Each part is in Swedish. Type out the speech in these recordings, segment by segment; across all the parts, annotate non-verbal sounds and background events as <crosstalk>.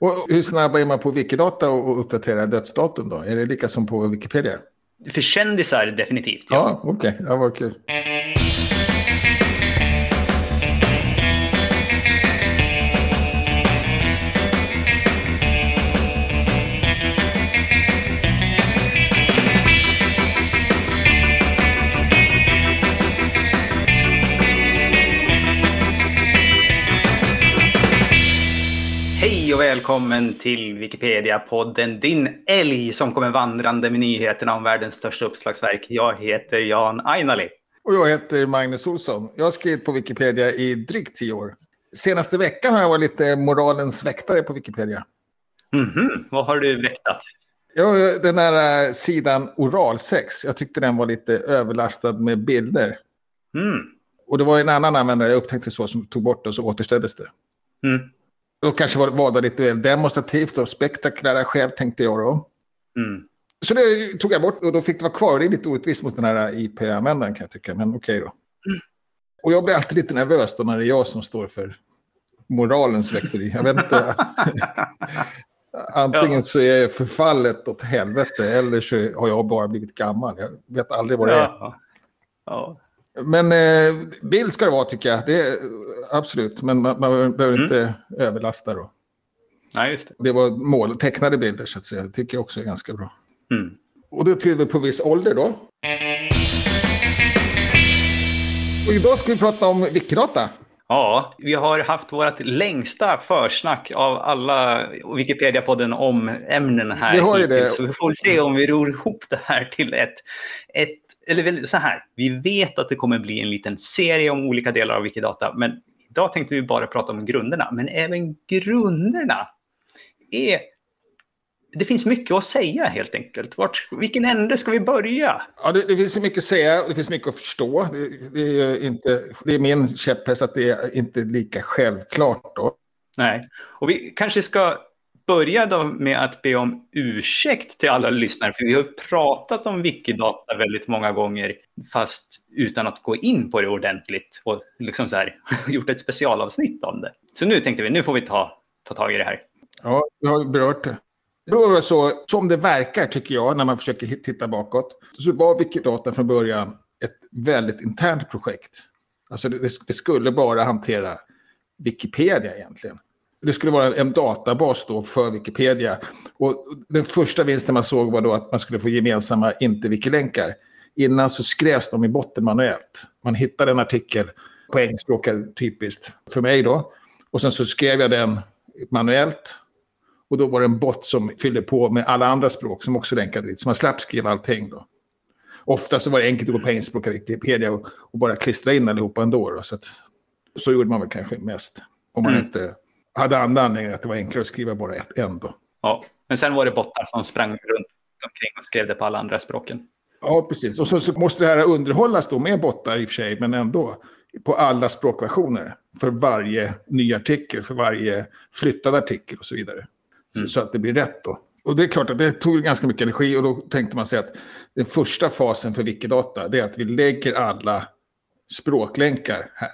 Och hur snabb är man på Wikidata och uppdatera dödsdatum då? Är det lika som på Wikipedia? För kändisar definitivt, ja. Ja, okej. Okay. Ja, vad kul. Och välkommen till Wikipedia-podden, din älg som kommer vandrande med nyheterna om världens största uppslagsverk. Jag heter Jan Ainali. Och jag heter Magnus Olsson. Jag har skrivit på Wikipedia i drygt tio år. Senaste veckan har jag varit lite moralens väktare på Wikipedia. Mm -hmm. Vad har du väktat? Ja, den här äh, sidan oralsex. Jag tyckte den var lite överlastad med bilder. Mm. Och det var en annan användare, jag upptäckte så, som tog bort det och så återställdes det. Mm. Och kanske det lite väl demonstrativt och spektakulära skäl tänkte jag då. Mm. Så det tog jag bort och då fick det vara kvar. Det är lite orättvist mot den här IP-användaren kan jag tycka, men okej okay då. Mm. Och jag blir alltid lite nervös då när det är jag som står för moralens väkteri. Jag vet inte. <laughs> Antingen så är förfallet åt helvete eller så har jag bara blivit gammal. Jag vet aldrig vad det är. Ja. ja. Men eh, bild ska det vara tycker jag. Det är, absolut, men man, man behöver mm. inte överlasta då. Nej, just det. Det var mål, tecknade bilder så att säga. Det tycker jag också är ganska bra. Mm. Och då tyder på viss ålder då. Och idag ska vi prata om Wikidata. Ja, vi har haft vårt längsta försnack av alla Wikipedia-podden om ämnen här. Vi har ju det. Så vi får se om vi ror ihop det här till ett, ett eller så här, vi vet att det kommer bli en liten serie om olika delar av Wikidata, men idag tänkte vi bara prata om grunderna. Men även grunderna är... Det finns mycket att säga helt enkelt. Vart, vilken ände ska vi börja? Ja, det, det finns mycket att säga och det finns mycket att förstå. Det, det, är, inte, det är min käpphäst att det är inte lika självklart då. Nej, och vi kanske ska börja då med att be om ursäkt till alla lyssnare, för vi har pratat om Wikidata väldigt många gånger, fast utan att gå in på det ordentligt och liksom så här, <laughs> gjort ett specialavsnitt om det. Så nu tänkte vi, nu får vi ta, ta tag i det här. Ja, vi har berört det. Så, som det verkar tycker jag, när man försöker titta bakåt, så var Wikidata från början ett väldigt internt projekt. Alltså det, det skulle bara hantera Wikipedia egentligen. Det skulle vara en databas då för Wikipedia. Och den första vinsten man såg var då att man skulle få gemensamma inte-wikilänkar. Innan så skrevs de i botten manuellt. Man hittade en artikel på engelskspråk, typiskt för mig då. Och sen så skrev jag den manuellt. Och då var det en bot som fyllde på med alla andra språk som också länkade dit. Så man slapp skriva allting då. Ofta så var det enkelt att gå på engelskspråk Wikipedia och, och, bara klistra in allihopa ändå. Då. Så, att, så gjorde man väl kanske mest. Om man mm. inte hade andra anledningar att det var enklare att skriva bara ett en då. Ja, men sen var det bottar som sprang runt omkring och skrev det på alla andra språken. Ja, precis. Och så, så måste det här underhållas då med bottar i och för sig, men ändå på alla språkversioner. För varje ny artikel, för varje flyttad artikel och så vidare. Mm. Så, så, att det blir rätt då. Och det är klart att det tog ganska mycket energi och då tänkte man sig att den första fasen för Wikidata det är att vi lägger alla språklänkar här.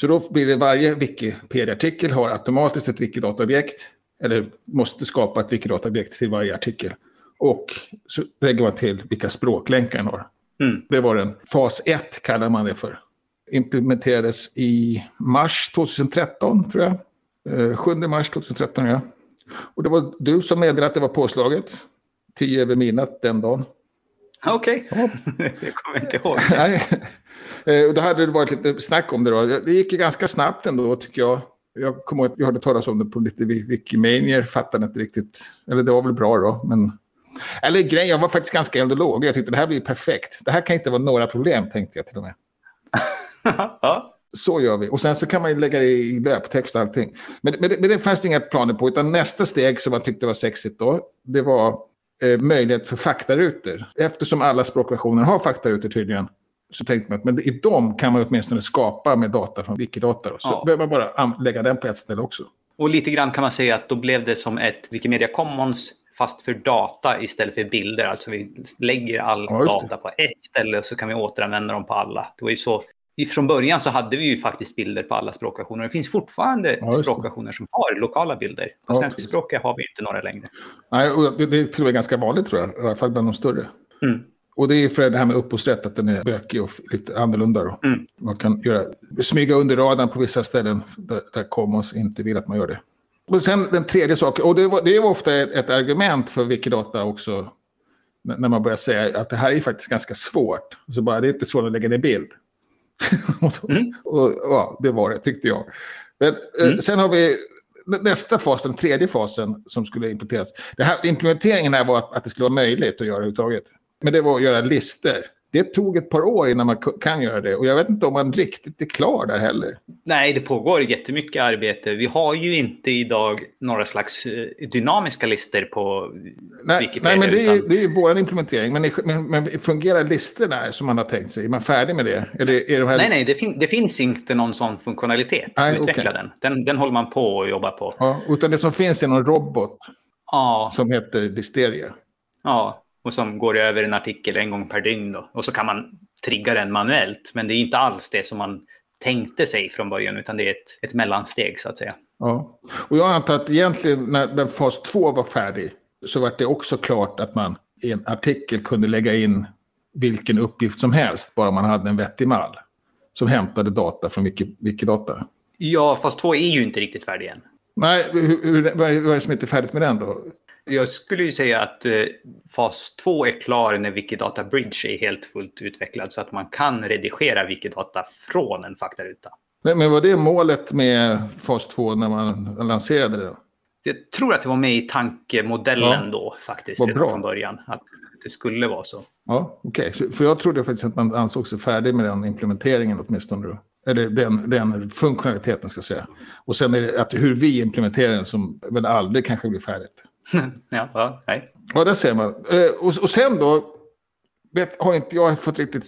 Så då blir det varje Wikipedia-artikel har automatiskt ett Wikidata-objekt. Eller måste skapa ett Wikidata-objekt till varje artikel. Och så lägger man till vilka språklänkar den har. Mm. Det var den. Fas 1 kallar man det för. Implementerades i mars 2013 tror jag. 7 eh, mars 2013 ja. Och det var du som meddelade att det var påslaget. Tio över midnatt den dagen. Okej, okay. ja. <laughs> det kommer jag inte ihåg. <laughs> Nej. Eh, då hade det varit lite snack om det då. Det gick ju ganska snabbt ändå tycker jag. Jag kommer ihåg att jag hörde talas om det på lite Wikimanier, fattade inte riktigt. Eller det var väl bra då, men... Eller grejen, jag var faktiskt ganska eld och låg. Jag tyckte det här blir perfekt. Det här kan inte vara några problem, tänkte jag till och med. <laughs> ja. Så gör vi. Och sen så kan man lägga det i löptext allting. Men, men, det, men det fanns inga planer på. Utan nästa steg som man tyckte var sexigt då, det var eh, möjlighet för faktarutor. Eftersom alla språkversioner har faktarutor tydligen, så tänkte man att men i dem kan man åtminstone skapa med data från Wikidata. Då. Så ja. behöver man bara lägga den på ett ställe också. Och lite grann kan man säga att då blev det som ett Wikimedia Commons fast för data istället för bilder. Alltså vi lägger all ja, data på ett ställe och så kan vi återanvända dem på alla. Det var ju så från början så hade vi ju faktiskt bilder på alla språkversioner. Det finns fortfarande Ja, språkversioner som har lokala bilder. På Ja, svenskspråkiga har vi inte några längre. Nej, och det, är till och med ganska vanligt tror jag, i alla fall bland de större. Mm. Och det är för det här med upphovsrätt, att den är bökig och lite annorlunda. Då. Mm. Man kan göra, smyga under radarn på vissa ställen där, där Commons inte vill att man gör det. Och sen den tredje saken, och det, var, det är ofta ett, ett argument för Wikidata också, när när man börjar säga att det här är faktiskt ganska svårt. Så bara, det är inte svårt att lägga ner bild. <laughs> Mm. och, ja, det var det, tyckte jag. Men eh, Mm. sen har vi nä- nästa fas, den tredje fasen som skulle implementeras. Det här, implementeringen här var att, att det skulle vara möjligt att göra överhuvudtaget. Men det var att göra listor. Det tog ett par år innan man kan göra det. Och jag vet inte om man riktigt är klar där heller. Nej, det pågår jättemycket arbete. Vi har ju inte idag några slags eh, dynamiska listor på Nej, Wikipedia. nej men det är, utan- det är vår implementering. Men, men, men fungerar listorna som man har tänkt sig? Är man färdig med det? Eller är de här... Nej, nej, det, fin det finns inte någon sån funktionalitet. Nej, Utveckla okej. den. den. Den håller man på att jobba på. Ja, utan det som finns är någon robot Ja, som heter Listeria. ja, och som går över en artikel en gång per dygn. Då. Och så kan man trigga den manuellt. Men det är inte alls det som man tänkte sig från början, utan det är ett, ett mellansteg så att säga. Ja. Och jag antar att egentligen när, fas 2 var färdig så var det också klart att man i en artikel kunde lägga in vilken uppgift som helst, bara man hade en vettig mall. Som hämtade data från Wiki, Wikidata. Ja, fast två är ju inte riktigt färdig än. Nej, hur, hur, vad är det som inte är färdigt med den då? Jag skulle ju säga att eh, fas 2 är klar när Wikidata Bridge är helt fullt utvecklad så att man kan redigera Wikidata från en faktaruta. Men, var det målet med fas 2 när man lanserade det? Jag tror att det var med i tankemodellen Ja. då faktiskt Vad bra. från början. Att det skulle vara så. Ja, okej. Så- För jag trodde faktiskt att man ansåg sig färdig med den implementeringen åtminstone. Då. Eller den, den funktionaliteten ska jag säga. Och sen är det att hur vi implementerar den som väl aldrig kanske blir färdigt. <laughs> ja, ja, nej. Ja, där ser man. Eh, Och, och sen då vet, har inte jag fått riktigt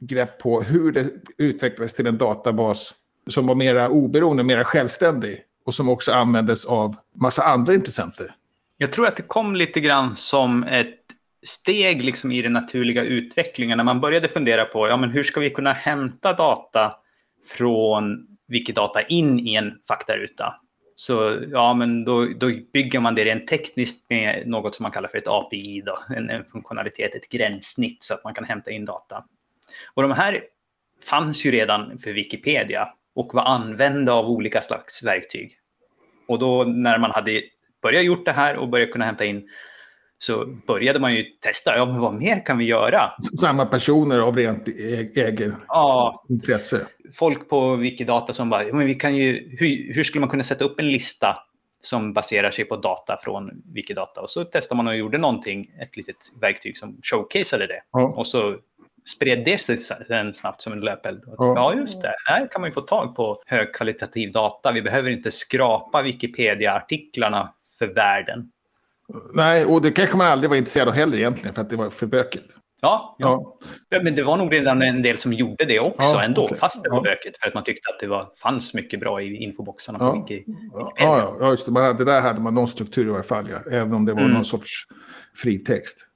grepp på hur det utvecklades till en databas som var mera oberoende, mera självständig. Och som också användes av massa andra intressenter. Jag tror att det kom lite grann som ett steg liksom i den naturliga utvecklingen när man började fundera på ja, men hur ska vi kunna hämta data från Wikidata in i en faktaruta. Så ja, men då, då bygger man det rent tekniskt med något som man kallar för ett API, då, en, en funktionalitet, ett gränssnitt så att man kan hämta in data. Och de här fanns ju redan för Wikipedia och var använda av olika slags verktyg. Och då när man hade börjat gjort det här och börjat kunna hämta in så började man ju testa, ja men vad mer kan vi göra? Samma personer av rent e- egen Ja, intresse. Folk på Wikidata som bara, "Ja, men vi kan ju, hur, hur skulle man kunna sätta upp en lista som baserar sig på data från Wikidata? Och så testade man och gjorde någonting, ett litet verktyg som showcaseade det. Ja. Och så spred det sig sen snabbt som en löpeld. Ja. Ja, just det. Här kan man ju få tag på högkvalitativ data. Vi behöver inte skrapa Wikipedia-artiklarna för världen. Nej, och det kanske man aldrig var intresserad av heller egentligen, för att det var för bökigt. Ja, ja. Ja, men det var nog redan en del som gjorde det också Ja, ändå, okej. fast det var Ja. bökigt. För att man tyckte att det var, fanns mycket bra i infoboxarna Ja. Wiki. ja, ja, ja just det. Man hade, det där hade man någon struktur i varje fall, ja. även om det var Mm. någon sorts fritext.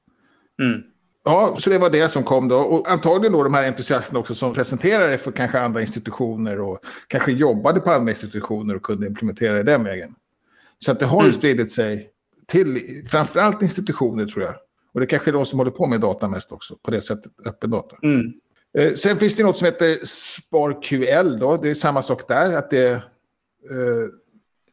Mm. Ja, så det var det som kom då. Och antagligen då de här entusiasterna också som presenterade det för kanske andra institutioner och kanske jobbade på andra institutioner och kunde implementera det den vägen. Så att det har ju Mm. spridit sig till framförallt institutioner tror jag. Och det kanske är de som håller på med data mest också, på det sättet, öppen data. Mm. Eh, sen finns det något som heter SparQL då, det är samma sak där, att det... Eh,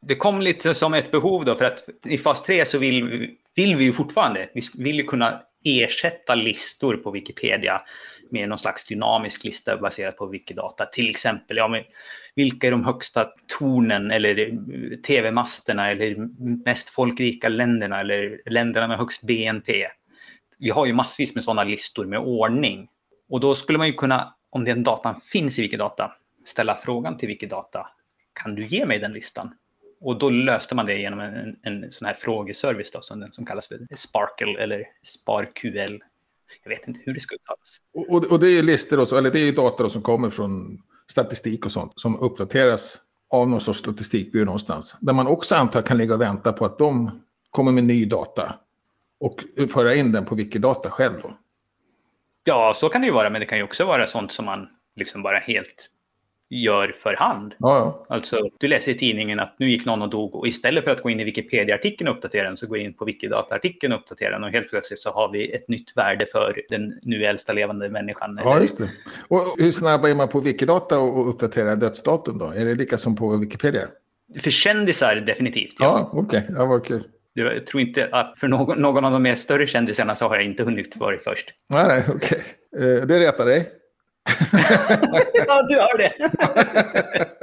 Det kom lite som ett behov då, för att i fas 3 så vill, vi- vill vi ju fortfarande, vi vill ju kunna ersätta listor på Wikipedia med någon slags dynamisk lista baserad på Wikidata. Till exempel, ja, men vilka är de högsta tornen eller eh, tv-masterna eller mest folkrika länderna eller länderna med högst BNP? Vi har ju massvis med sådana listor med ordning. Och då skulle man ju kunna, om den datan finns i Wikidata, ställa frågan till Wikidata. Kan du ge mig den listan? Och då löste man det genom en, en, sån här frågeservice då, som, som kallas för Sparkle eller SparQL. Jag vet inte hur det ska uttalas. och, och- och det är ju listor, och så, eller det är ju data då som kommer från statistik och sånt, som uppdateras av någon sorts statistikbyrå någonstans. Där man också antar kan ligga och vänta på att de kommer med ny data och föra in den på Wikidata själv då. Ja, så kan det ju vara, men det kan ju också vara sånt som man liksom bara helt gör för hand. Ja, ja. Alltså, du läser i tidningen att nu gick någon och dog och istället för att gå in i Wikipedia-artikeln och uppdatera den så går in på Wikidata-artikeln och uppdatera den och helt plötsligt så har vi ett nytt värde för den nu äldsta levande människan. Ja, just det. Och hur snabba är man på Wikidata och uppdatera dödsdatum då? Är det lika som på Wikipedia? För kändisar definitivt. Ja, ja okej. Okay. Ja, vad kul. Jag tror inte att för någon, någon av de mer större kändisarna så har jag inte hunnit för först. Nej, nej, okej. Okay. Eh, det retar dig. <laughs> ja, du har det.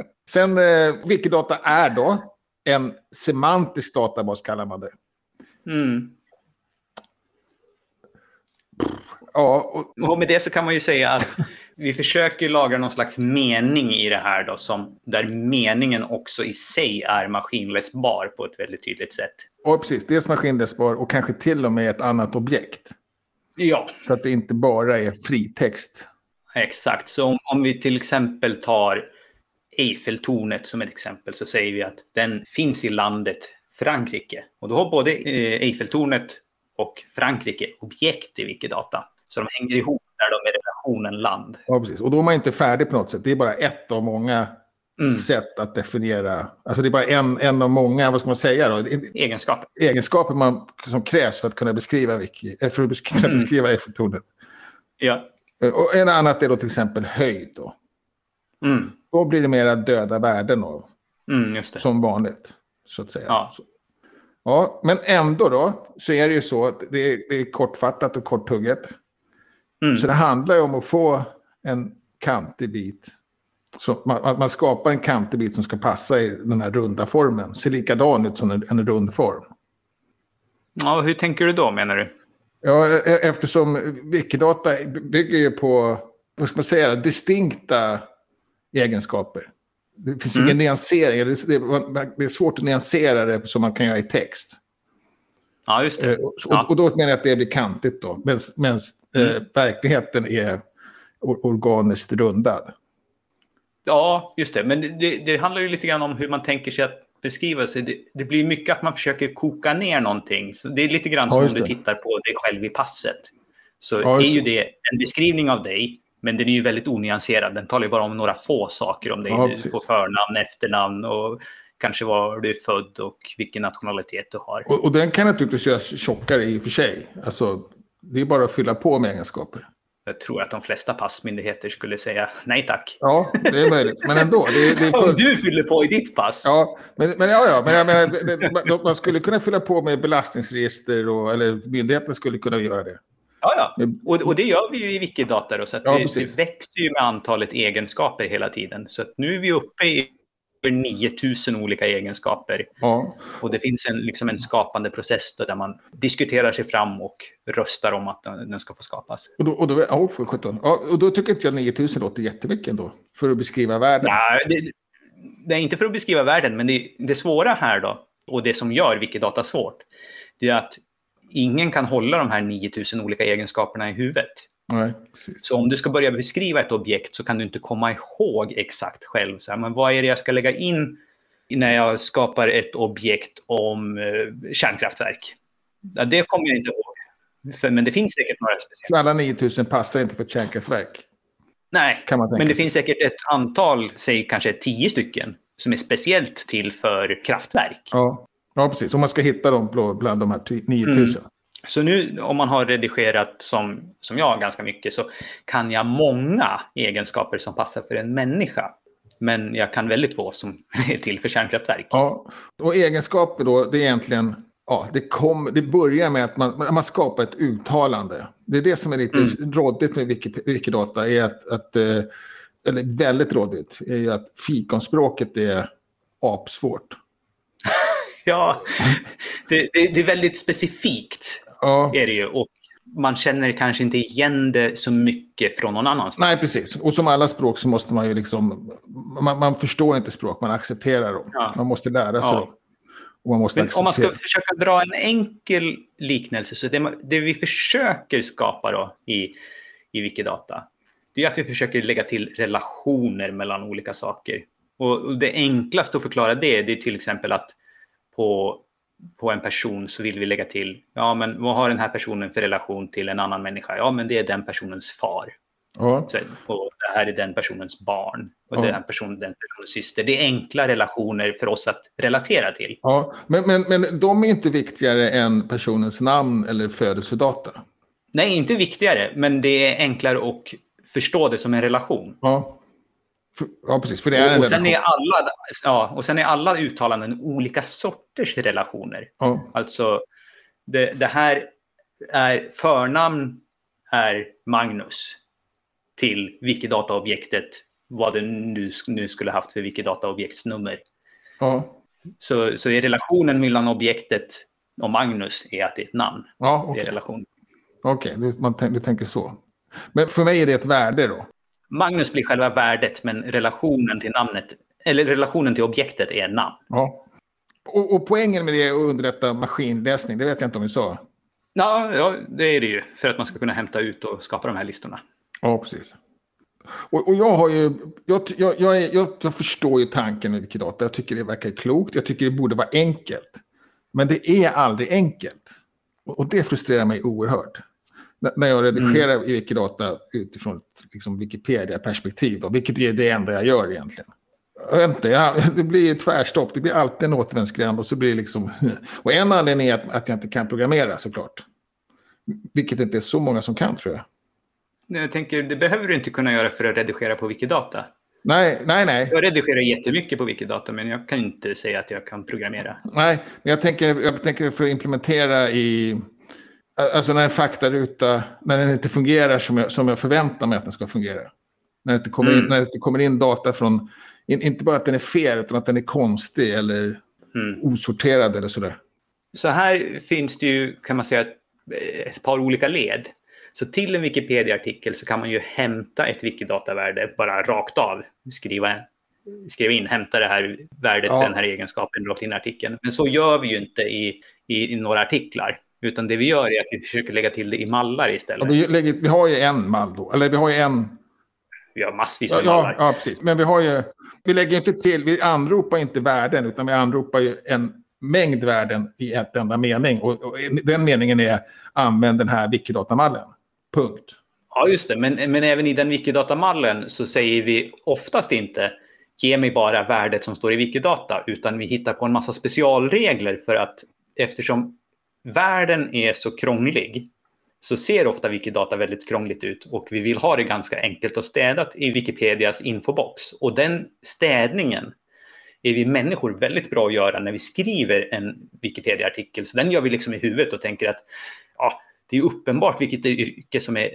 <laughs> Sen, eh, Wikidata är då en semantisk databas, kallar man det. Mm. Ja, och... och med det så kan man ju säga att vi försöker lagra någon slags mening i det här då, som, där meningen också i sig är maskinläsbar på ett väldigt tydligt sätt. Ja, precis. Dels maskinläsbar och kanske till och med ett annat objekt. Ja. Så att det inte bara är fritext. Exakt, så om, om vi till exempel tar Eiffeltornet som ett exempel så säger vi att den finns i landet Frankrike. Och då har både eh, Eiffeltornet och Frankrike objekt i Wikidata. Så de hänger ihop där de är relationen land. Ja, precis. Och då är man inte färdig på något sätt. Det är bara ett av många mm. sätt att definiera. Alltså det är bara en, en av många, vad ska man säga då? Egenskaper. Egenskaper man, som krävs för att kunna beskriva, wiki, eh, för att beskriva, <laughs> mm. beskriva Eiffeltornet. Ja. Eh, och en annat är då till exempel höjd. Då, mm. då blir det mera döda värden av. Mm, som vanligt, så att säga. Ja. Så. Ja, men ändå då så är det ju så att det är, det är kortfattat och korthugget. Mm. Så det handlar ju om att få en kantig bit. Så man, man skapar en kantig bit som ska passa i den här runda formen. Ser likadan ut som en, en rund form. Ja, hur tänker du då menar du? Ja, e, eftersom Wikidata bygger ju på, vad ska man säga, distinkta egenskaper. Det finns mm. ingen nyansering. Det är svårt att nyansera det som man kan göra i text. Ja, just det. Eh, och, ja. och då menar jag att det blir kantigt då. Medan eh, mm. verkligheten är organiskt rundad. Ja, just det. Men det, det, handlar ju lite grann om hur man tänker sig att beskriva sig. Det, det blir mycket att man försöker koka ner någonting. Så det är lite grann som ja, om du tittar på dig själv i passet. Så ja, är ju det en beskrivning av dig, men den är ju väldigt onyanserad. Den talar ju bara om några få saker om dig. Ja, du får förnamn, efternamn och kanske var du är född och vilken nationalitet du har. Och, och den kan naturligtvis göras tjockare i och för sig. Alltså, det är bara att fylla på med egenskaper. Jag tror att de flesta passmyndigheter skulle säga nej tack. Ja, det är möjligt. Men ändå. Det, det för... <laughs> Om du fyller på i ditt pass. Ja, men, men, ja, ja, men jag menar, man skulle kunna fylla på med belastningsregister, och, eller myndigheten skulle kunna göra det. Ja, ja. Och, och det gör vi ju i Wikidata. Då, så att ja, det, det växer ju med antalet egenskaper hela tiden. Så nu är vi uppe i 9000 olika egenskaper. Ja. Och det finns en, liksom en skapande process där man diskuterar sig fram och röstar om att den ska få skapas. Och då, och då, oh, för 17. Ja, och då tycker inte jag 9000 låter jättemycket ändå, för att beskriva världen. Ja, det, det är inte för att beskriva världen, men det, det svåra här då, och det som gör Wikidata svårt, det är att ingen kan hålla de här 9000 olika egenskaperna i huvudet. Nej, så om du ska börja beskriva ett objekt så kan du inte komma ihåg exakt själv. Så här, men vad är det jag ska lägga in när jag skapar ett objekt om eh, kärnkraftverk? Ja, det kommer jag inte ihåg. För, men det finns säkert några speciella. Alla 9000 passar inte för ett kärnkraftverk. Nej, men det sig. finns säkert ett antal, säg kanske tio stycken, som är speciellt till för kraftverk. Ja, ja precis. Om man ska hitta dem bland de här 9000. Mm. Så nu om man har redigerat som, som jag ganska mycket så kan jag många egenskaper som passar för en människa. Men jag kan väldigt få som <laughs> är till för kärnkraftverk. Ja, och egenskaper då, det är egentligen, ja, det, kom, det börjar med att man, man skapar ett uttalande. Det är det som är lite mm. råddigt med Wikidata, är att, att eh, eller väldigt rådigt, är att fikonspråket är apsvårt. <laughs> ja, det, det, det, är väldigt specifikt ja. är det ju. Och man känner kanske inte igen det så mycket från någon annanstans. Nej, precis. Och som alla språk så måste man ju liksom... Man, man förstår inte språk, man accepterar dem. Ja. Man måste lära sig ja. dem. Och man måste Men om man ska försöka dra en enkel liknelse, så det, det vi försöker skapa då i, i Wikidata, det är att vi försöker lägga till relationer mellan olika saker. Och det enklaste att förklara det, det är till exempel att på på en person så vill vi lägga till, ja men vad har den här personen för relation till en annan människa? Ja men det är den personens far. Ja. Så, och det här är den personens barn. Och ja. den, personen, den personens syster. Det är enkla relationer för oss att relatera till. Ja, men, men, men de är inte viktigare än personens namn eller födelsedata. Nej, inte viktigare, men det är enklare att förstå det som en relation. Ja. Ja, precis. För det är och, och, sen är alla, ja, och sen är alla uttalanden olika sorters relationer. Ja. Alltså, det, det här är förnamn är Magnus till Wikidata-objektet, vad det nu, nu skulle haft för Wikidata-objektsnummer. Ja. Så, så är relationen mellan objektet och Magnus är att det är ett namn. Ja, okay. Det är relation. Okej, okay, du tänker så. Men för mig är det ett värde då? Magnus blir själva värdet, men relationen till namnet, eller relationen till objektet är namn. Ja. Och, och poängen med det är att underlätta maskinläsning, det vet jag inte om vi sa. Ja, ja, det är det ju. För att man ska kunna hämta ut och skapa de här listorna. Ja, precis. Och, och jag har ju, jag, jag, jag, jag, förstår ju tanken med Wikidata. Jag tycker det verkar klokt. Jag tycker det borde vara enkelt. Men det är aldrig enkelt. Och, och det frustrerar mig oerhört när jag redigerar mm. Wikidata utifrån ett liksom, Wikipedia-perspektiv, vilket är det enda jag gör egentligen. Inte, ja, <laughs> det blir tvärstopp, det blir alltid en återvändsgränd och så blir det liksom... <laughs> Och en anledning är att, att jag inte kan programmera såklart. Vilket inte är så många som kan tror jag. Jag tänker, det behöver du inte kunna göra för att redigera på Wikidata. Nej, nej, nej. Jag redigerar jättemycket på Wikidata, men jag kan inte säga att jag kan programmera. Nej, men jag tänker, jag tänker för att implementera i Alltså när en faktaruta, när den inte fungerar som jag, som jag förväntar mig att den ska fungera. När det inte kommer, mm. in, när det inte kommer in data från, in, inte bara att den är fel, utan att den är konstig eller mm. osorterad eller sådär. Så här finns det ju, kan man säga, ett par olika led. Så till en Wikipedia-artikel så kan man ju hämta ett Wikidata-värde bara rakt av. Skriva, skriva in, hämta det här värdet ja. för den här egenskapen rakt in i artikeln. Men så gör vi ju inte i, i, i några artiklar. Utan det vi gör är att vi försöker lägga till det i mallar istället. Ja, vi, lägger, vi har ju en mall då, eller vi har ju en... Vi har massvis med ja, mallar. Ja, precis. Men vi har ju... Vi lägger inte till, vi anropar inte värden, utan vi anropar ju en mängd värden i ett enda mening. Och, och den meningen är använd den här Wikidata-mallen. Punkt. Ja, just det. Men, men även i den Wikidata-mallen så säger vi oftast inte ge mig bara värdet som står i Wikidata, utan vi hittar på en massa specialregler för att eftersom världen är så krånglig så ser ofta Wikidata väldigt krångligt ut och vi vill ha det ganska enkelt och städat i Wikipedias infobox. Och den städningen är vi människor väldigt bra att göra när vi skriver en Wikipedia-artikel. Så den gör vi liksom i huvudet och tänker att ja, det är uppenbart vilket yrke som är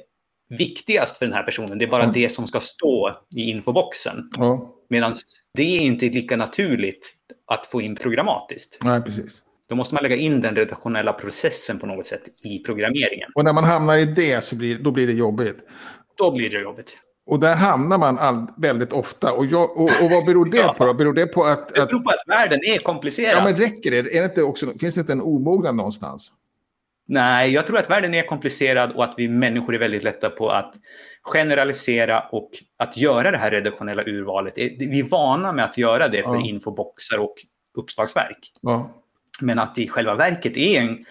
viktigast för den här personen. Det är bara mm. det som ska stå i infoboxen. Mm. Medan det är inte lika naturligt att få in programmatiskt. Nej, precis. Då måste man lägga in den redaktionella processen på något sätt i programmeringen. Och när man hamnar i det så blir, då blir det jobbigt. Då blir det jobbigt. Och där hamnar man all, väldigt ofta. Och, jag, och, och vad beror det ja. på då? Beror det på att... Det beror på att världen är komplicerad. Ja, men räcker det? Är det inte också, finns det inte en omognad någonstans? Nej, jag tror att världen är komplicerad och att vi människor är väldigt lätta på att generalisera och att göra det här redaktionella urvalet. Vi är vana med att göra det för ja. infoboxar och uppslagsverk. Ja. Men att i själva verket är en...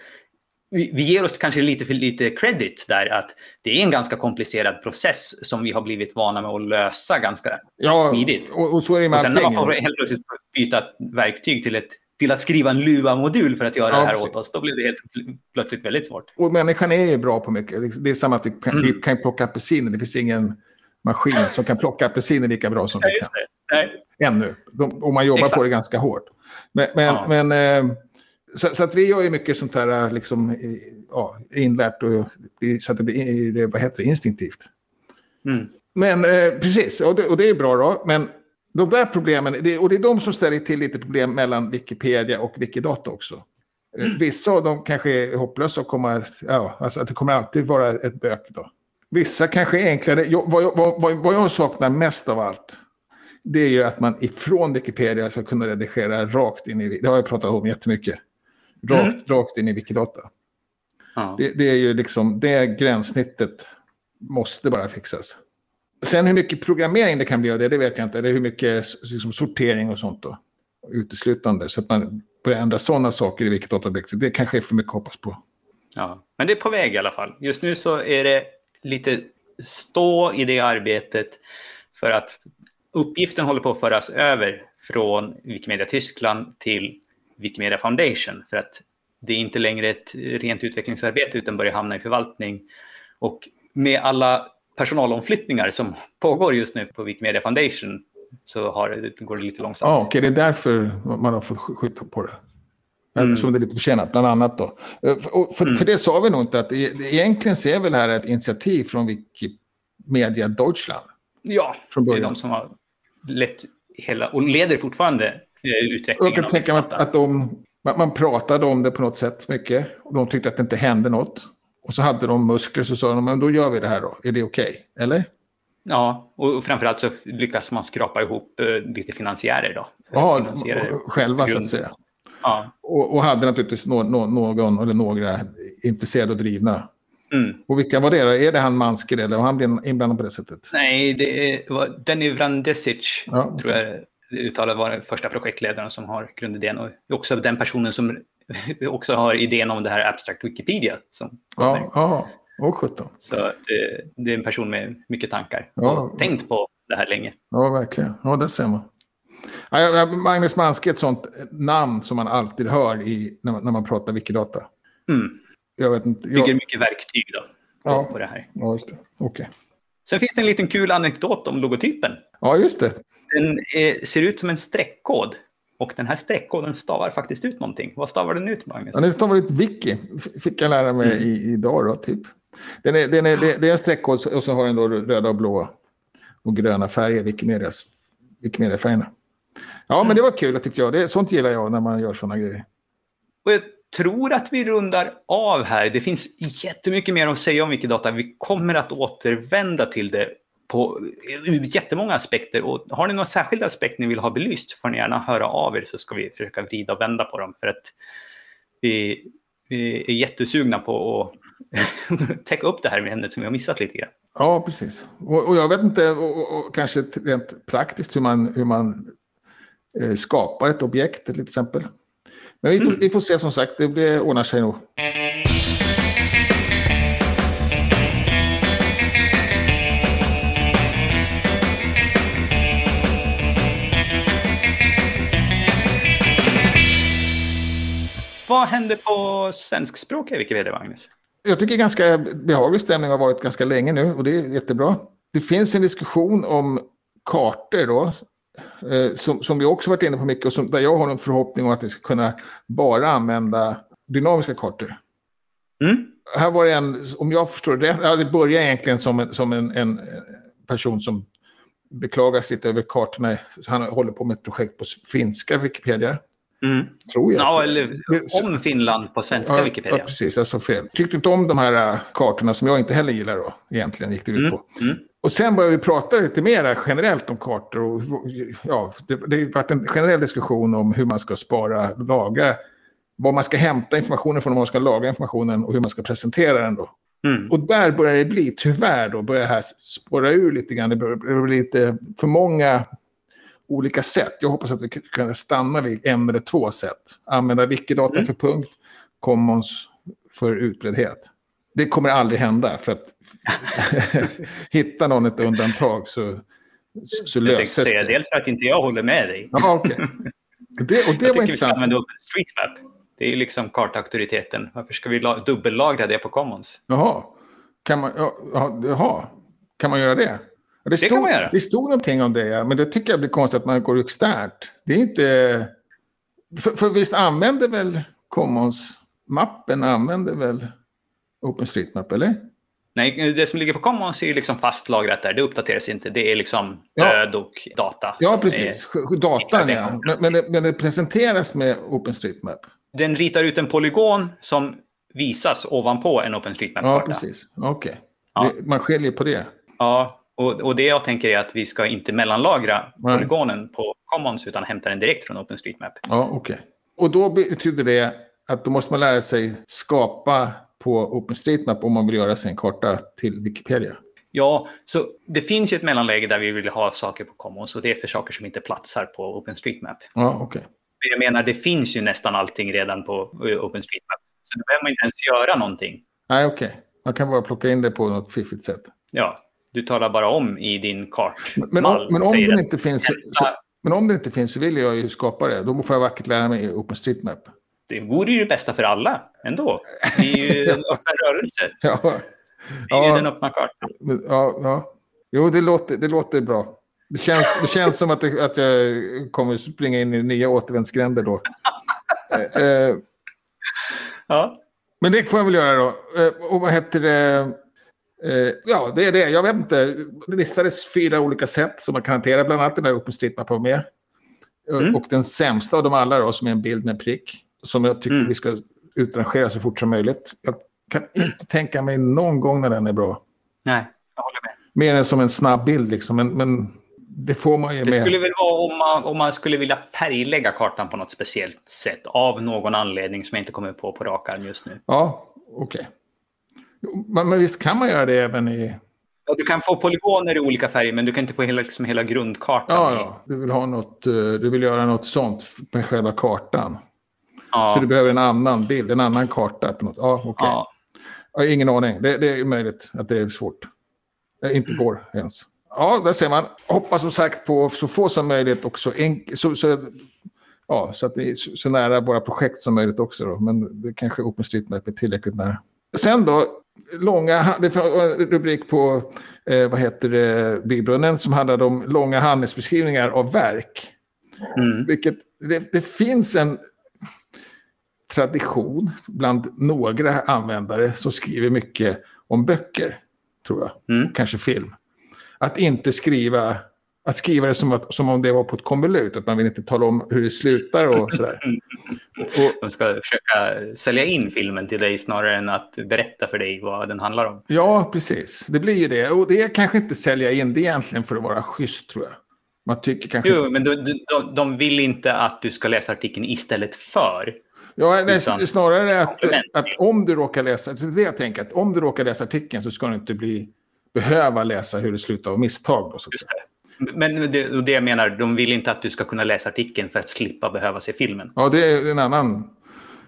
Vi ger oss kanske lite för lite credit där att det är en ganska komplicerad process som vi har blivit vana med att lösa ganska ja, smidigt. Och, och så är det med och sen när man får helt plötsligt byta verktyg till, ett, till att skriva en Lua-modul för att göra ja, det här precis. åt oss, då blir det helt plötsligt väldigt svårt. Och människan är ju bra på mycket. Det är samma att vi kan, mm. vi kan plocka apelsiner. Det finns ingen maskin som kan plocka apelsiner lika bra som ja, vi kan. Nej. Ännu. De, och man jobbar Exakt. på det ganska hårt. Men, men, ja. men eh, så, så, att vi gör ju mycket sånt här liksom, ja, inlärt och, så att det blir vad heter det, instinktivt. Mm. Men eh, precis, och det, och det är bra då. Men de där problemen, det, och det är de som ställer till lite problem mellan Wikipedia och Wikidata också. Eh, mm. Vissa av dem kanske är hopplösa och kommer, ja, alltså att det kommer alltid vara ett bök då. Vissa kanske är enklare. Jag, vad, vad, vad, vad jag saknar mest av allt, det är ju att man ifrån Wikipedia ska kunna redigera rakt in i, det har jag pratat om jättemycket, Rakt, mm. rakt in i Wikidata. Ja. Det, det, är ju liksom, det gränssnittet måste bara fixas. Sen hur mycket programmering det kan bli av det, det vet jag inte. Eller hur mycket liksom, sortering och sånt då. Uteslutande. Så att man börjar ändra sådana saker i Wikidata-objektet. Det kanske är för mycket att hoppas på. Ja, men det är på väg i alla fall. Just nu så är det lite stå i det arbetet för att uppgiften håller på att föras över från Wikimedia Tyskland till Wikimedia Foundation för att det är inte längre ett rent utvecklingsarbete utan börjar hamna i förvaltning. Och med alla personalomflyttningar som pågår just nu på Wikimedia Foundation så har, går det lite långsamt. Ja, okej, det är därför man har fått skjuta på det. Mm. Som det är lite försenat, bland annat. Då. För, för, mm. för det sa vi nog inte, att det, egentligen ser väl här ett initiativ från Wikimedia Deutschland. Ja, från början. det är de som har lett hela, och leder fortfarande eh, utvecklingen. Jag kan tänka mig att, att de, man pratade om det på något sätt mycket. Och de tyckte att det inte hände något. Och så hade de muskler så sa de, men då gör vi det här då. Är det okej? Okay? Eller? Ja, och framförallt så lyckas man skrapa ihop eh, lite finansiärer då. Ja, själva så att säga. Ja. Och, och, hade naturligtvis no, no, någon eller några intresserade och drivna. Mm. Och vilka var det då? Är det han Mansker eller var han inblandad på det sättet? Nej, det var Denny Vrandesic, ja. tror jag uttalat var den första projektledaren som har grundidén. Och också den personen som <laughs> också har idén om det här Abstract Wikipedia. Som ja, ja, och 17. Så det, det, är en person med mycket tankar ja. och tänkt på det här länge. Ja, verkligen. Ja, det ser man. Magnus Manske är ett sånt namn som man alltid hör i, när, man, när man pratar Wikidata. Mm. Jag vet inte. Jag... Bygger mycket verktyg då, ja. på det här. Ja, just det. Okej. Okay. Sen finns det en liten kul anekdot om logotypen. Ja, just det. Den är, ser ut som en streckkod. Och den här streckkoden stavar faktiskt ut någonting. Vad stavar den ut, Magnus? Ja, den stavar ut wiki. Fick jag lära mig mm. i, idag då, typ. Den är, den är, det, det är en streckkod och så har den då röda och blåa och gröna färger, Wikimedias, Wikimedia-färgerna. Ja, mm. men det var kul tycker jag. Det, sånt gillar jag när man gör sådana grejer. Och jag tror att vi rundar av här. Det finns jättemycket mer att säga om Wikidata. Vi kommer att återvända till det på jättemånga aspekter. Och har ni några särskilda aspekter ni vill ha belyst får ni gärna höra av er så ska vi försöka vrida och vända på dem. För att vi, vi är jättesugna på att <laughs> täcka upp det här med ämnet som vi har missat lite grann. Ja, precis. Och, och jag vet inte, och, och, kanske rent praktiskt hur man, hur man eh, skapar ett objekt till exempel. Men vi får, mm. vi får se som sagt, det blir, ordnar sig nog. Vad händer på svenskspråkiga Wikipedia, Magnus? Jag tycker ganska behaglig stämning har varit ganska länge nu och det är jättebra. Det finns en diskussion om kartor då, som, som vi också varit inne på mycket och som, där jag har en förhoppning om att vi ska kunna bara använda dynamiska kartor. Mm. Här var det en, om jag förstår det rätt, ja, det börjar egentligen som en, som en, en person som beklagas lite över kartorna. Han håller på med ett projekt på finska Wikipedia. Mm. Tror jag. Ja, eller om Finland på svenska ja, Wikipedia. Ja, precis. Jag sa fel. Tyckte inte om de här äh, kartorna som jag inte heller gillar då, egentligen, gick det ut mm. på. Mm. Och sen började vi prata lite mer generellt om kartor. Och, ja, det, det varit en generell diskussion om hur man ska spara, lagra, var man ska hämta informationen från, om man ska lagra informationen och hur man ska presentera den då. Mm. Och där börjar det bli, tyvärr då, börjar det här spåra ur lite grann. Det börjar bli lite för många olika sätt. Jag hoppas att vi kan stanna vid en eller två sätt. Använda Wikidata mm. för punkt, Commons för utbreddhet. Det kommer aldrig hända för att <laughs> hitta någon ett undantag så, så löses det. Dels för att inte jag håller med dig. Ja, okay. det, och det jag intressant. vi ska använda OpenStreetMap. Det är ju liksom kartauktoriteten. Varför ska vi dubbellagra det på Commons? Jaha. Kan man, ja, jaha. Kan man göra det? Det, det stod, kan man göra. Det stod någonting om det, men det tycker jag blir konstigt att man går externt. Det är inte... För, för visst använder väl Commons-mappen använder väl OpenStreetMap, eller? Nej, det som ligger på Commons är ju liksom fastlagrat där. Det uppdateras inte. Det är liksom död ja. och data. Ja, precis. Datan, ja. Men, men, det, men det presenteras med OpenStreetMap. Den ritar ut en polygon som visas ovanpå en OpenStreetMap-karta. Ja, precis. Okej. Okay. Ja. Man skiljer på det. Ja, och, och det jag tänker är att vi ska inte mellanlagra Nej. polygonen på Commons utan hämta den direkt från OpenStreetMap. Ja, okej. Okay. Och då betyder det att då måste man lära sig skapa på OpenStreetMap om man vill göra sin karta till Wikipedia. Ja, så det finns ju ett mellanläge där vi vill ha saker på Commons och det är för saker som inte platsar på OpenStreetMap. Ja. Okay. Jag menar, det finns ju nästan allting redan på OpenStreetMap. Så då behöver man inte ens göra någonting. Nej, okej. Okay. Man kan bara plocka in det på något fiffigt sätt. Ja, Du talar bara om i din kart. Men om, men om den inte finns... Så, men om det inte finns så vill jag ju skapa det. Då får jag vackert lära mig OpenStreetMap. Det vore ju det bästa för alla ändå. Det är ju en <laughs> öppen rörelse. Ja. Det är ja. ju den öppna kartan. Ja, ja. Jo, det låter, det låter bra. Det känns, det känns som att, det, att jag kommer springa in i nya återvändsgränder då. <laughs> eh, eh, ja. Men det får jag väl göra då. Eh, och vad heter det? Eh, ja, det är det. Jag vet inte. Det listades fyra olika sätt som man kan hantera. Bland annat den där OpenStreetMap med. Mm. Och den sämsta av dem alla då, som är en bild med prick. Som jag tycker mm. vi ska utrangera så fort som möjligt. Jag kan inte tänka mig någon gång när den är bra. Nej, jag håller med. Mer än som en snabb bild liksom. Men, men det får man ju det med. Det skulle väl vara om man, om man skulle vilja färglägga kartan på något speciellt sätt. Av någon anledning som jag inte kommer på på rak arm just nu. Ja, okej. Okay. Men, men visst kan man göra det även i... Ja, du kan få polygoner i olika färger, men du kan inte få hela, liksom, hela grundkartan. Ja, ja. Du, vill ha något, eh, du vill göra något sånt med själva kartan. Ja. Så du behöver en annan bild, en annan karta. På något. Ja, okej. Okay. Ja. Ja, ingen aning. Det, det, är möjligt att det är svårt. Det inte går ens. Ja, där ser man. Hoppas som sagt på så få som möjligt och så, så, så, ja, så att det är så, nära våra projekt som möjligt också. Då. Men det kanske OpenStreetMap är tillräckligt nära. Sen då, långa, det var en rubrik på eh, vad heter det, Bybrunnen som handlade om långa handelsbeskrivningar av verk. Mm. Vilket, det, det, finns en tradition bland några användare som skriver mycket om böcker, tror jag. Mm. Kanske film. Att inte skriva att skriva det som, att, som om det var på ett konvolut, att man vill inte tala om hur det slutar och sådär. <laughs> Och, De ska försöka sälja in filmen till dig snarare än att berätta för dig vad den handlar om. Ja, precis. Det blir ju det. Och det är kanske inte sälja in, det är egentligen för att vara schysst tror jag. Man tycker kanske... Jo, men de, de, de vill inte att du ska läsa artikeln istället för. Ja, nej, snarare att, att om du råkar läsa, det är det jag tänker, att om du råkar läsa artikeln så ska du inte bli, behöva läsa hur det slutar av misstag. Då, så. Men det, det jag menar, de vill inte att du ska kunna läsa artikeln för att slippa behöva se filmen. Ja, det är en annan...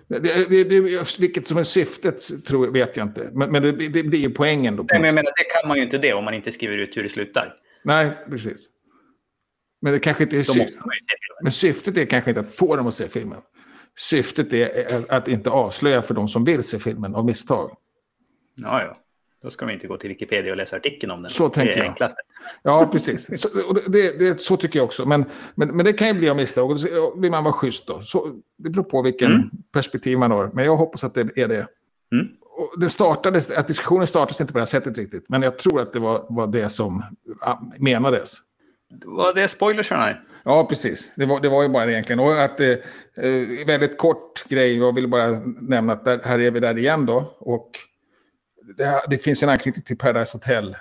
Det, det, det, vilket som är syftet tror, vet jag inte. Men, men det, det blir ju poängen då. Nej, men jag menar, det kan man ju inte det om man inte skriver ut hur det slutar. Nej, precis. Men det kanske inte är syftet. Men syftet är kanske inte att få dem att se filmen. Syftet är att inte avslöja för de som vill se filmen av misstag. Ja, ja. Då ska man inte gå till Wikipedia och läsa artikeln om den. Så tänker det är jag. Enklaste. Ja, precis. Så, det, det, så tycker jag också. Men, men, men det kan ju bli av misstag. Och vill man vara schysst då. Så, det beror på vilken mm. perspektiv man har. Men jag hoppas att det är det. Mm. Och det startades, att diskussionen startades inte på det här sättet riktigt. Men jag tror att det var, var det som menades. Var det spoilersarna? Ja, precis. Det var, det var ju bara det egentligen. Och att, eh, väldigt kort grej, jag vill bara nämna att där, här är vi där igen då. Och det, det, finns en anknytning till Paradise Hotel.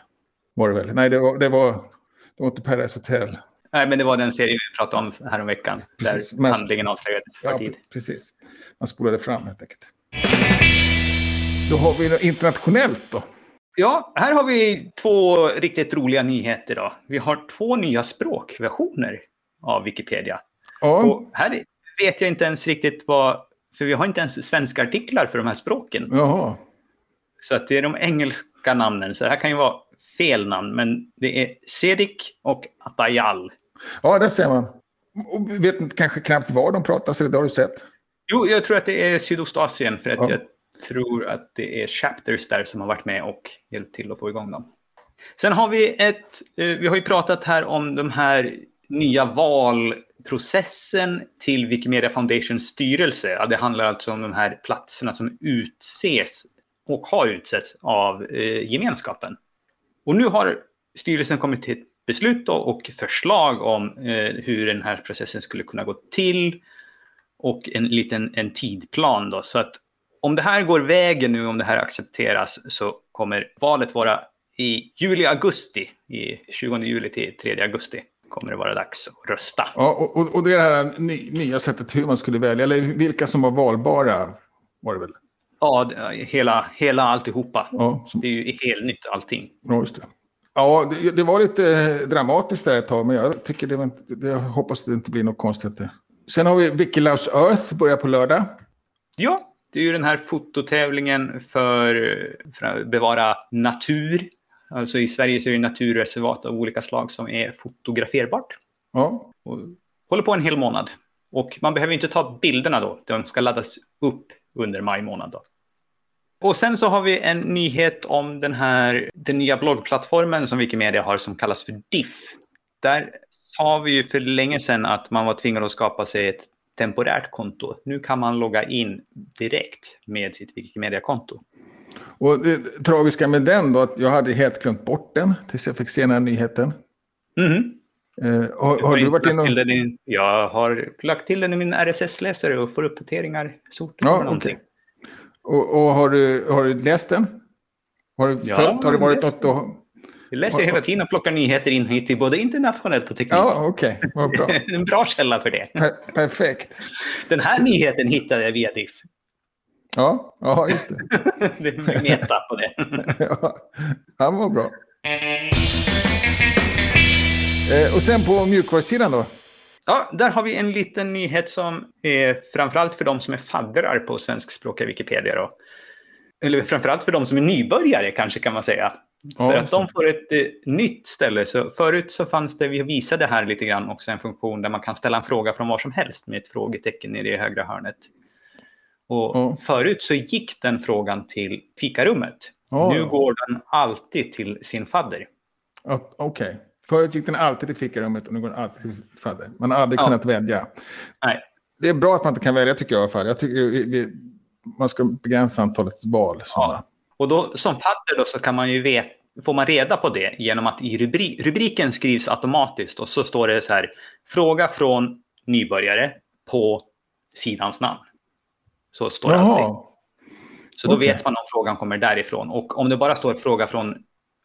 Var det väl? Nej, det var, det var, det var inte Paradise Hotel. Nej, men det var den serie vi pratade om häromveckan. Precis, där men, handlingen avslöjades ja, tid. Precis. Man spolade fram helt enkelt. Då har vi något internationellt då. Ja, här har vi två riktigt roliga nyheter. Då. Vi har två nya språkversioner av Wikipedia. Ja. Och här vet jag inte ens riktigt vad... För vi har inte ens svenska artiklar för de här språken. Jaha. Så att det är de engelska namnen. Så det här kan ju vara fel namn, men det är Sedik och Atayal. Ja, det ser man. Och vet kanske knappt var de pratar, så det har du sett. Jo, jag tror att det är Sydostasien, för att ja. jag tror att det är Chapters där som har varit med och hjälpt till att få igång dem. Sen har vi ett, eh, vi har ju pratat här om de här nya valprocessen till Wikimedia Foundations styrelse. Ja, det handlar alltså om de här platserna som utses och har utsetts av eh, gemenskapen. Och nu har styrelsen kommit till ett beslut och förslag om eh, hur den här processen skulle kunna gå till och en liten en tidplan. Då. Så att om det här går vägen nu, om det här accepteras, så kommer valet vara i juli-augusti, i 20 juli till 3 augusti kommer det vara dags att rösta. Ja, och, och det här nya sättet hur man skulle välja, eller vilka som var valbara var det väl? Ja, hela, hela alltihopa. Ja, som... Det är ju helt nytt allting. Ja, just det. Ja, det, det, var lite dramatiskt där ett tag, men jag tycker det, var det, jag hoppas det inte blir något konstigt. Sen har vi Wiki Loves Earth, börjar på lördag. Ja, det är ju den här fototävlingen för, för att bevara natur. Alltså i Sverige så är det naturreservat av olika slag som är fotograferbart. Ja. Och håller på en hel månad. Och man behöver inte ta bilderna då. De ska laddas upp under maj månad. Då. Och sen så har vi en nyhet om den här den nya bloggplattformen som Wikimedia har som kallas för Diff. Där sa vi ju för länge sedan att man var tvingad att skapa sig ett temporärt konto. Nu kan man logga in direkt med sitt Wikimedia-konto. Och det tragiska med den då, att jag hade helt glömt bort den tills jag fick se den här nyheten. Mhm. Eh, har, har du varit inne och... I- Jag har lagt till den i min RSS-läsare och får uppdateringar Ja, någonting. Och, och har, du, har du läst den? Har du Ja, följt? Har det varit läst något då? Jag läser hela tiden och plockar nyheter in hit till både internationellt och teknik. Ja, okej. Vad bra. <laughs> en bra källa för det. Per, perfekt. Den här nyheten hittade jag via Diff. Ja, ja, just det. <laughs> det är meta på det. <laughs> Ja, han var bra. Eh, och sen på mjukvarusidan då? Ja, där har vi en liten nyhet som är framförallt för de som är faddrar på svenskspråkiga Wikipedia. Då. Eller framförallt för de som är nybörjare kanske kan man säga. Ja, för att de får ett eh, nytt ställe. Så förut så fanns det, vi visade här lite grann också en funktion där man kan ställa en fråga från var som helst med ett frågetecken nere i högra hörnet. Och Ja. förut så gick den frågan till fikarummet. Ja. Nu går den alltid till sin fadder. Ja, Okej. Förut gick den alltid till fikarummet och nu går den alltid till fadder. Man har aldrig kunnat välja. Nej, Det är bra att man inte kan välja tycker jag i alla fall. Jag tycker vi, vi, man ska begränsa antalet val. Sådana. Och då, som fadder då, så kan man ju veta, får man reda på det genom att i rubri, rubriken skrivs automatiskt och så står det så här, fråga från nybörjare på sidans namn. Så står det alltid. Så då okej. vet man om frågan kommer därifrån. Och om det bara står fråga från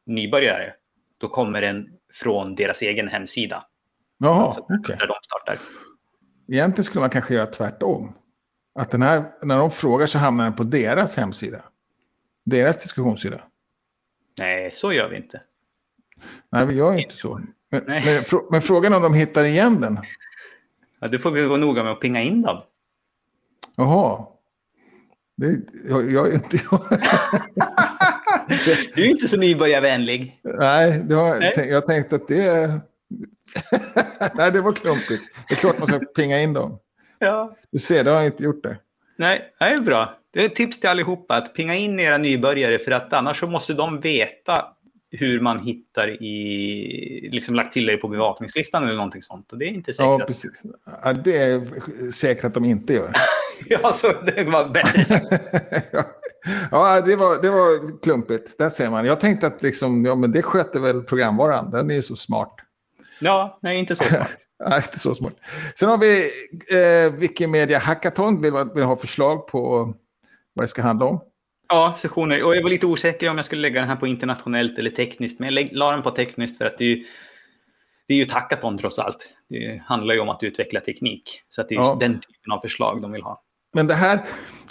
nybörjare, då kommer den från deras egen hemsida. Jaha, Alltså, okej. Där de startar. Egentligen skulle man kanske göra tvärtom. Att den här, när de frågar så hamnar den på deras hemsida. Deras diskussionssida. Nej, så gör vi inte. Nej, vi gör inte så. Men, men, men frågan är om de hittar igen den. Ja, då får vi vara noga med att pinga in dem. Jaha. Det, jag, jag, är inte, Du är inte så nybörjarvänlig. nej, det var, Nej. jag tänkte att det... <laughs> nej, det var klumpigt. Det är klart man ska pinga in dem. Ja. Du ser, det har jag inte gjort det. Nej, det är bra. Det är ett tips till allihopa att pinga in era nybörjare för att annars så måste de veta hur man hittar i, liksom lagt till er på bevakningslistan eller någonting sånt. Och det är inte säkert. Ja, precis. Ja, det är säkert att de inte gör. <laughs> ja, så det var bättre <laughs> ja, det var, det var klumpigt. Där ser man. Jag tänkte att liksom, ja, men det sköter väl programvaran. Den är ju så smart. Ja, nej, inte så smart. <laughs> Nej, inte så smart. Sen har vi eh, Wikimedia Hackathon. Vill, man- vill ha förslag på vad det ska handla om. Ja, sessioner. Och jag var lite osäker om jag skulle lägga den här på internationellt eller tekniskt. Men jag la den på tekniskt för att det är ju, det är ju ett hackathon trots allt. Det handlar ju om att utveckla teknik. Så att det är Ja. den typen av förslag de vill ha. Men det här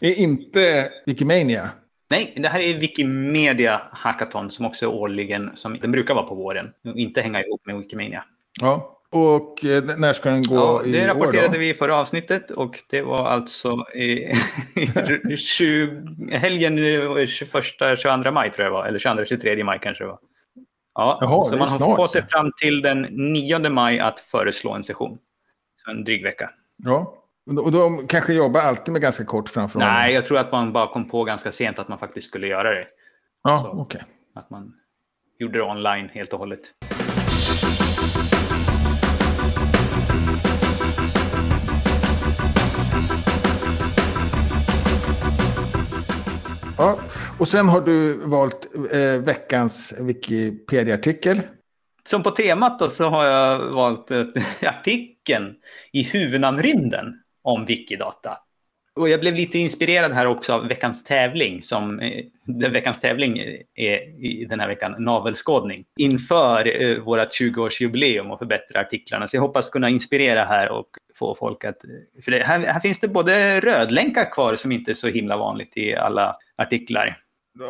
är inte Wikimania. Nej, det här är Wikimedia Hackathon som också är årligen, som den brukar vara på våren. Inte hänga ihop med Wikimania. Ja. Och eh, när ska den gå Ja, i det år rapporterade då? vi i förra avsnittet och det var alltså i, i <laughs> 20, helgen eh, 21, 22 maj tror jag det var. Eller 22, 23 maj kanske det var. Ja, Jaha, så det man har snart. på sig fram till den 9 maj att föreslå en session. Så en dryg vecka. Ja. Och de kanske jobbar alltid med ganska kort framförhållning? Nej, jag tror att man bara kom på ganska sent att man faktiskt skulle göra det. Ja, okej. Att man gjorde det online helt och hållet. Ja. Och sen har du valt eh, veckans Wikipedia-artikel. Som på temat då så har jag valt eh, <laughs> artikeln i huvudnamnrymden om Wikidata. Och jag blev lite inspirerad här också av veckans tävling. Som, eh, veckans tävling är i den här veckan navelskådning. Inför eh, vårt 20-årsjubileum och förbättra artiklarna. Så jag hoppas kunna inspirera här och få folk att... För det, här, här finns det både rödlänkar kvar som inte är så himla vanligt i alla artiklar.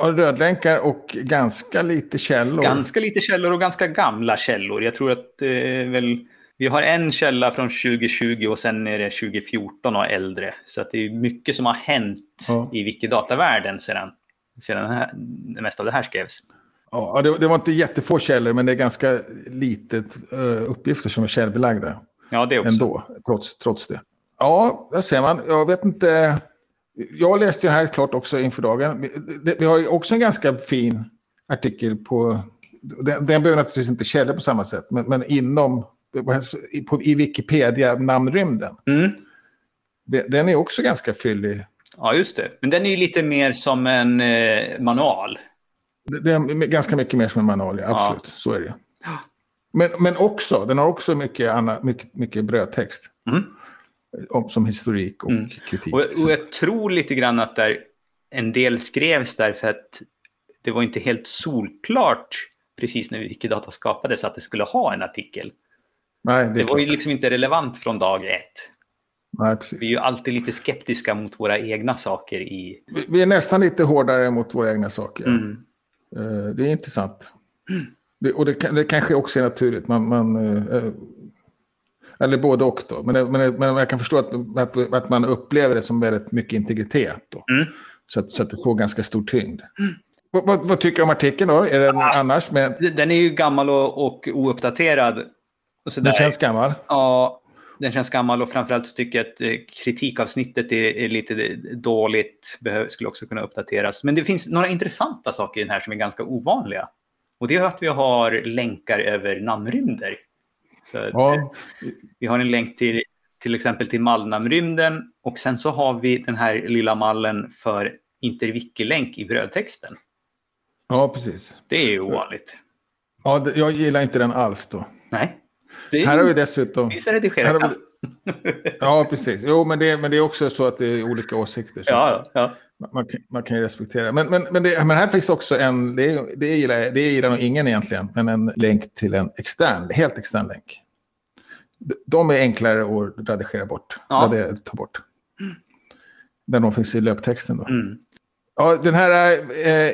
Rödlänkar och ganska lite källor. Ganska lite källor och ganska gamla källor. Jag tror att eh, väl, vi har en källa från 2020 och sen är det 2014 och äldre. Så att det är mycket som har hänt Ja. i Wikidata-världen sedan, sedan det, här, det mesta av det här skrevs. Ja, det, det var inte jättefå källor, men det är ganska litet uh, uppgifter som är källbelagda. Ja, det också. Ändå, trots, trots det. Ja, där ser man. Jag vet inte. Jag läste ju här klart också inför dagen. Vi har också en ganska fin artikel på... Den, den behöver naturligtvis inte källor på samma sätt, men, men inom... I Wikipedia, namnrymden. Mm. Den är också ganska fyllig. Ja, just det. Men den är ju lite mer som en eh, manual. Det är ganska mycket mer som en manual, ja, absolut. Ja. Så är det. Men, men också, den har också mycket, anna, mycket, mycket brödtext. Mm. Om, som historik och mm. kritik. Och, och, jag tror lite grann att där, en del skrevs därför att det var inte helt solklart precis när Wikidata skapades att det skulle ha en artikel. Nej, det, det var ju liksom inte relevant från dag ett. Nej. Vi är ju alltid lite skeptiska mot våra egna saker i... Vi, är nästan lite hårdare mot våra egna saker. Mm. Uh, det är intressant. Mm. Det, och det, det, kanske också är naturligt. Man, man uh, eller både och då. Men, men, men jag kan förstå att, att, att, man upplever det som väldigt mycket integritet. Då. Mm. Så, att, så att det får ganska stor tyngd. Vad, vad, vad, tycker du om artikeln då? Är den ah, annars med... Den är ju gammal och, och ouppdaterad. Och den känns gammal? Ja, den känns gammal och framförallt så tycker jag att eh, kritikavsnittet är, är lite dåligt. Behöv, skulle också kunna uppdateras. Men det finns några intressanta saker i den här som är ganska ovanliga. Och det är att vi har länkar över namnrymder. Så ja. Eh, vi har en länk till till exempel till mallnamnrymden och sen så har vi den här lilla mallen för interwiki-länk i brödtexten. Ja, precis. Det är ju ovanligt. Ja, jag gillar inte den alls då. Nej. Är... Här har vi dessutom... Vissa redigerar vi... Ja, precis. Jo, men det, men det är också så att det är olika åsikter. Ja, ja. Man, kan, man kan ju respektera. Men, men, men, det, men här finns också en, det, det, gillar, det gillar nog ingen egentligen, men en länk till en extern, helt extern länk. De är enklare att redigera bort, ja. radera, ta bort. Mm. Där de finns i löptexten då. Mm. Ja, den här... Eh,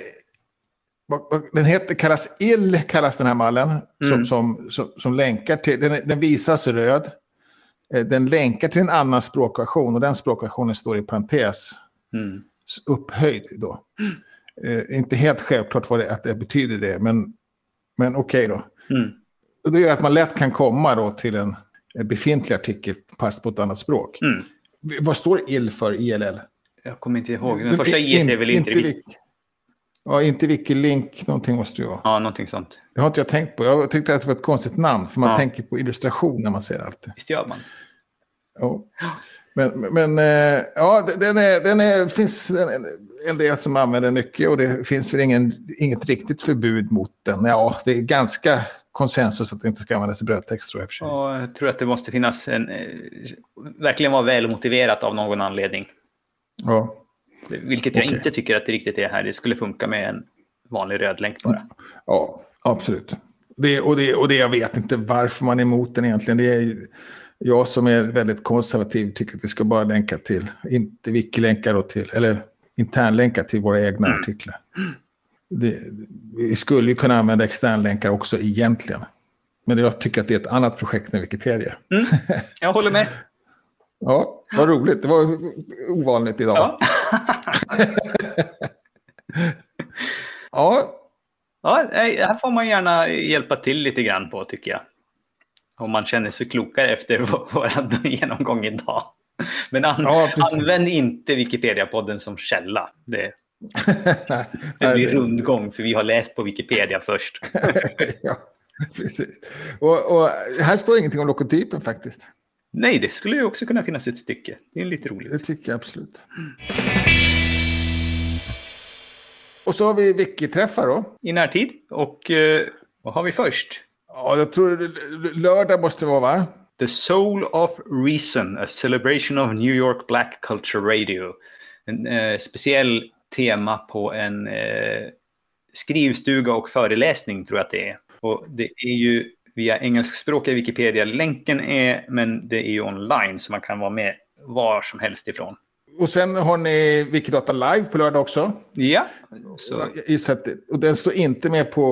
den heter, kallas ill, kallas den här mallen. Mm. Som, som, som, som, länkar till, den, den visas röd. Eh, den länkar till en annan språkversion och den språkversionen står i parentes. Mm. Upphöjd då. Mm. Eh, inte helt självklart vad det, att det betyder det, men, men okej okay då. Mm. Och det gör att man lätt kan komma då till en, en befintlig artikel fast på ett annat språk. Mm. Vad står ill för ILL? Jag kommer inte ihåg. Den första I är väl inte... inte Ja, inte Wikilink, någonting måste det vara. Ja, någonting sånt. Det har inte jag tänkt på. Jag tyckte att det var ett konstigt namn, för man ja. tänker på illustration när man ser allt. Visst gör man. Ja. Men, men eh, ja, den är, den är, finns en, en del som använder mycket och det finns väl ingen, inget riktigt förbud mot den. Ja, det är ganska konsensus att det inte ska användas i brödtext tror jag. För ja, jag tror att det måste finnas en, eh, verkligen vara välmotiverat av någon anledning. Ja. Vilket jag okay. inte tycker att det riktigt är här. Det skulle funka med en vanlig röd länk bara. Ja, absolut. Det, och, det, och det, jag vet inte varför man är emot den egentligen. Det är jag som är väldigt konservativ tycker att vi ska bara länka till, inte wiki-länkar till, eller internlänkar till våra egna mm. artiklar. Det, vi skulle ju kunna använda externlänkar också egentligen. Men jag tycker att det är ett annat projekt än Wikipedia. Mm. Jag håller med. <laughs> Ja, vad roligt. Det var ovanligt idag. Ja. <laughs> ja. Ja, här får man gärna hjälpa till lite grann på tycker jag. Om man känner sig klokare efter <laughs> vår genomgång idag. Men an ja, använd inte Wikipedia-podden som källa. Det, <laughs> det blir rundgång för vi har läst på Wikipedia först. ja, precis. Och, och, här står ingenting om logotypen faktiskt. Nej, det skulle ju också kunna finnas ett stycke. Det är lite roligt. Det tycker jag absolut. Mm. Och så har vi Wiki-träffar då. I närtid. Och eh, vad har vi först? Ja, jag tror lördag måste det vara, va? The Soul of Reason, a celebration of New York Black Culture Radio. En eh, speciell tema på en eh, skrivstuga och föreläsning tror jag att det är. Och det är ju via engelskspråkiga Wikipedia. Länken är, men det är ju online så man kan vara med var som helst ifrån. Och sen har ni Wikidata Live på lördag också. Ja. Så. Och den står inte med på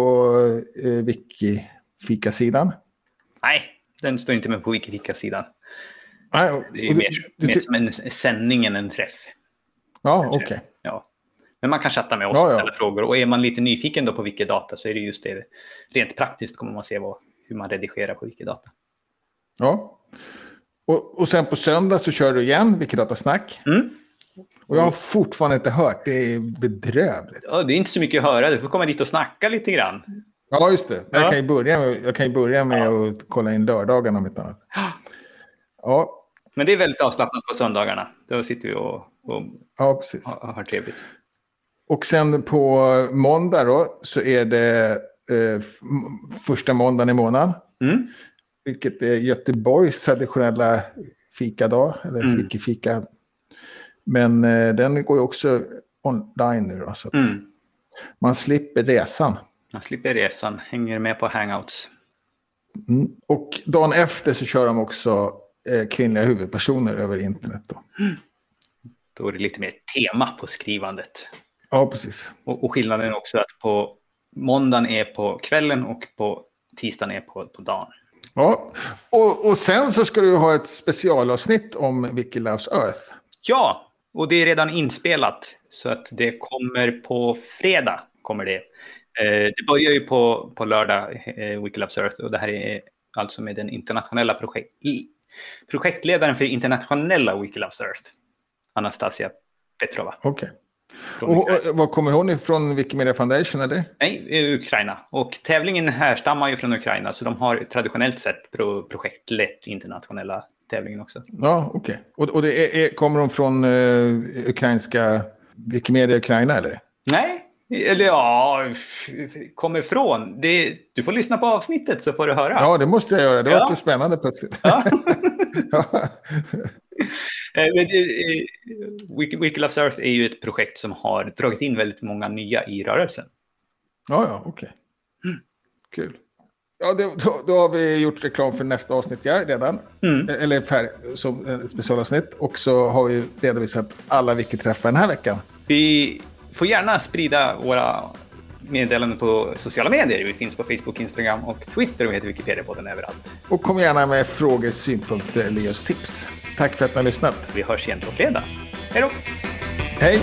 eh, Wikifika-sidan? Nej, den står inte med på Wikifika-sidan. det är du, mer, du, mer som en sändning än en träff. Ja, okej. Okay. Ja. Men man kan chatta med oss Ja, och ja. ställa frågor. Och är man lite nyfiken då på Wikidata så är det just det. Rent praktiskt kommer man se vad, hur man redigerar på Wikidata. Ja. Och, och sen på söndag så kör du igen Wikidata-snack. Mm. Och jag har fortfarande inte hört. Det är bedrövligt. Ja, det är inte så mycket att höra. Du får komma dit och snacka lite grann. Ja, just det. Jag Ja. kan ju börja med, jag kan ju börja med att kolla in lördagarna om inte annat. Ja, Men det är väldigt avslappnat på söndagarna. Då sitter vi och, och ja precis. har trevligt. Och sen på måndag då så är det eh, första måndagen i månaden. Mm. Vilket är Göteborgs traditionella fikadag, eller Mm. wikifika. Men eh, den går ju också online nu då, så att Mm. man slipper resan. Man slipper resan, hänger med på hangouts. Mm. Och dagen efter så kör de också eh, kvinnliga huvudpersoner över internet. Då. Då är det lite mer tema på skrivandet. Ja, precis. Och, och skillnaden också att på måndagen är på kvällen och på tisdagen är på, på dagen. Ja. Och, och sen så ska du ha ett specialavsnitt om Wiki Loves Earth. Ja, och det är redan inspelat. Så att det kommer på fredag. kommer Det eh, det börjar ju på, på lördag, eh, Wiki Loves Earth. Och det här är alltså med den internationella projekt, i, projektledaren för internationella Wiki Loves Earth. Anastasia Petrova. Okej. från Och, och, var kommer hon ifrån? Wikimedia Foundation eller? Nej, Ukraina. Och tävlingen härstammar ju från Ukraina, så de har traditionellt sett pro projektlett internationella tävlingen också. Ja, okej. Och, och det är, är, kommer hon från uh, ukrainska Wikimedia Ukraina eller? Nej, eller ja, kommer ifrån. Det, du får lyssna på avsnittet så får du höra. Ja, det måste jag göra. Det var Ja. ju spännande plötsligt. Ja. <laughs> Ja. <laughs> Eh, det- eh, Wiki, Loves Earth är ju ett projekt som har dragit in väldigt många nya i rörelsen. Ja, ja, okej. Mm. Kul. Ja, det, då, då har vi gjort reklam för nästa avsnitt ja, redan. Mm. Eller färg, som specialavsnitt. Och så har vi redovisat alla Wiki-träffar den här veckan. Vi får gärna sprida våra meddelanden på sociala medier. Vi finns på Facebook, Instagram och Twitter och heter Wikipedia-podden överallt. Och kom gärna med frågor, synpunkter eller oss tips. Tack för att ni har lyssnat. Vi hörs igen på fredag. Hej då! Hej!